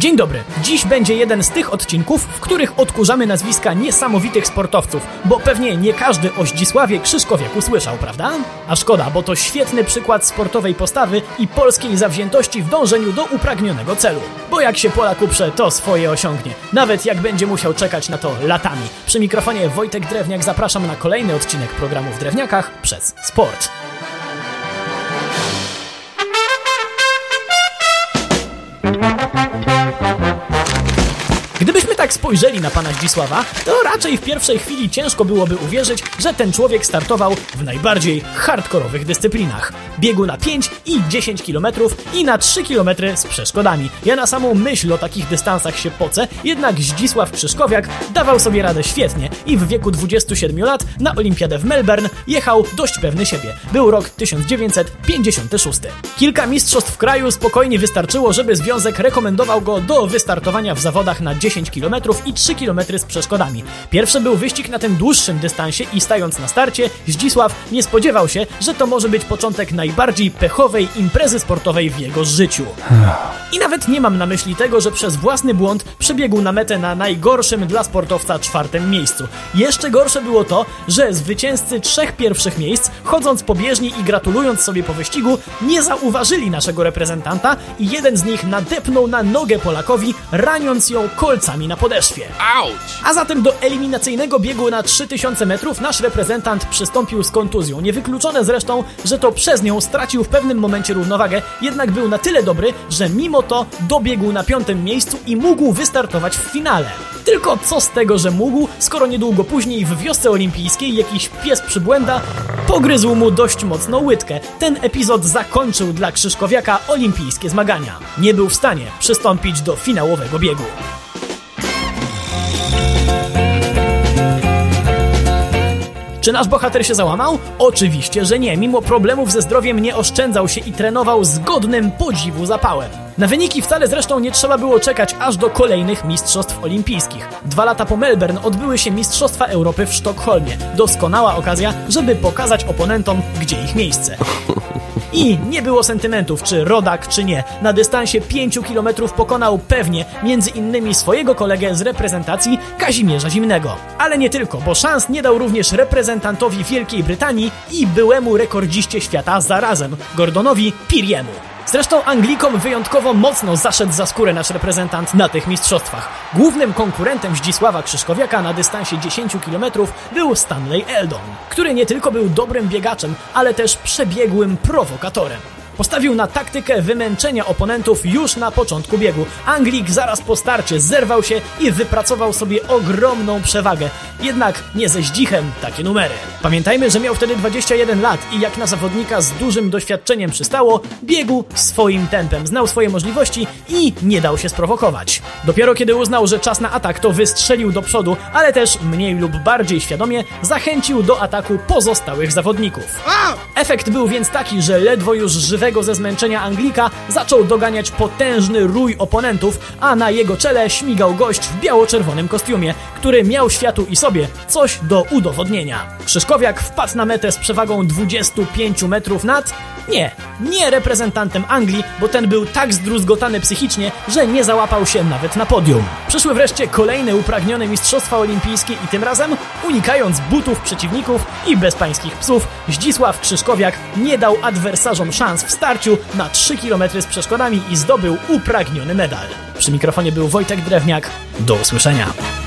Dzień dobry. Dziś będzie jeden z tych odcinków, w których odkurzamy nazwiska niesamowitych sportowców, bo pewnie nie każdy o Zdzisławie Krzyszkowiaku słyszał, prawda? A szkoda, bo to świetny przykład sportowej postawy i polskiej zawziętości w dążeniu do upragnionego celu. Bo jak się Polak uprze, to swoje osiągnie. Nawet jak będzie musiał czekać na to latami. Przy mikrofonie Wojtek Drewniak zapraszam na kolejny odcinek programu w Drewniakach przez sport. Thank you. Tak spojrzeli na pana Zdzisława, to raczej w pierwszej chwili ciężko byłoby uwierzyć, że ten człowiek startował w najbardziej hardkorowych dyscyplinach. Biegu na 5 i 10 km i na 3 km z przeszkodami. Ja na samą myśl o takich dystansach się pocę, jednak Zdzisław Krzyszkowiak dawał sobie radę świetnie i w wieku 27 lat na Olimpiadę w Melbourne jechał dość pewny siebie. Był rok 1956. Kilka mistrzostw kraju spokojnie wystarczyło, żeby związek rekomendował go do wystartowania w zawodach na 10 10 km i 3 km z przeszkodami. Pierwszy był wyścig na tym dłuższym dystansie i stając na starcie, Zdzisław nie spodziewał się, że to może być początek najbardziej pechowej imprezy sportowej w jego życiu. I nawet nie mam na myśli tego, że przez własny błąd przebiegł na metę na najgorszym dla sportowca czwartym miejscu. Jeszcze gorsze było to, że zwycięzcy trzech pierwszych miejsc, chodząc po bieżni i gratulując sobie po wyścigu, nie zauważyli naszego reprezentanta i jeden z nich nadepnął na nogę Polakowi, raniąc ją kolcem palcami na podeszwie. Auć! A zatem do eliminacyjnego biegu na 3000 metrów nasz reprezentant przystąpił z kontuzją. Niewykluczone zresztą, że to przez nią stracił w pewnym momencie równowagę, jednak był na tyle dobry, że mimo to dobiegł na piątym miejscu i mógł wystartować w finale. Tylko co z tego, że mógł, skoro niedługo później w wiosce olimpijskiej jakiś pies przybłęda pogryzł mu dość mocno łydkę. Ten epizod zakończył dla Krzyszkowiaka olimpijskie zmagania. Nie był w stanie przystąpić do finałowego biegu. Czy nasz bohater się załamał? Oczywiście, że nie. Mimo problemów ze zdrowiem nie oszczędzał się i trenował z godnym podziwu zapałem. Na wyniki wcale zresztą nie trzeba było czekać aż do kolejnych Mistrzostw Olimpijskich. Dwa lata po Melbourne odbyły się Mistrzostwa Europy w Sztokholmie. Doskonała okazja, żeby pokazać oponentom, gdzie ich miejsce. I nie było sentymentów, czy rodak, czy nie. Na dystansie 5 km pokonał pewnie między innymi swojego kolegę z reprezentacji Kazimierza Zimnego. Ale nie tylko, bo szans nie dał również reprezentantowi Wielkiej Brytanii i byłemu rekordziście świata zarazem, Gordonowi Piriemu. Zresztą Anglikom wyjątkowo mocno zaszedł za skórę nasz reprezentant na tych mistrzostwach. Głównym konkurentem Zdzisława Krzyszkowiaka na dystansie 10 km był Stanley Eldon, który nie tylko był dobrym biegaczem, ale też przebiegłym prowokatorem. Postawił na taktykę wymęczenia oponentów już na początku biegu. Anglik zaraz po starcie zerwał się i wypracował sobie ogromną przewagę. Jednak nie ze zdzichem takie numery. Pamiętajmy, że miał wtedy 21 lat i jak na zawodnika z dużym doświadczeniem przystało, biegł swoim tempem, znał swoje możliwości i nie dał się sprowokować. Dopiero kiedy uznał, że czas na atak, to wystrzelił do przodu, ale też mniej lub bardziej świadomie zachęcił do ataku pozostałych zawodników. Efekt był więc taki, że ledwo już żywego ze zmęczenia Anglika zaczął doganiać potężny rój oponentów, a na jego czele śmigał gość w biało-czerwonym kostiumie, który miał światu i sobie coś do udowodnienia. Krzyszkowiak wpadł na metę z przewagą 25 metrów nad nie, nie reprezentantem Anglii, bo ten był tak zdruzgotany psychicznie, że nie załapał się nawet na podium. Przyszły wreszcie kolejne upragnione Mistrzostwa Olimpijskie i tym razem, unikając butów przeciwników i bezpańskich psów, Zdzisław Krzyszkowiak nie dał adwersarzom szans w starciu na 3 km z przeszkodami i zdobył upragniony medal. Przy mikrofonie był Wojtek Drewniak. Do usłyszenia.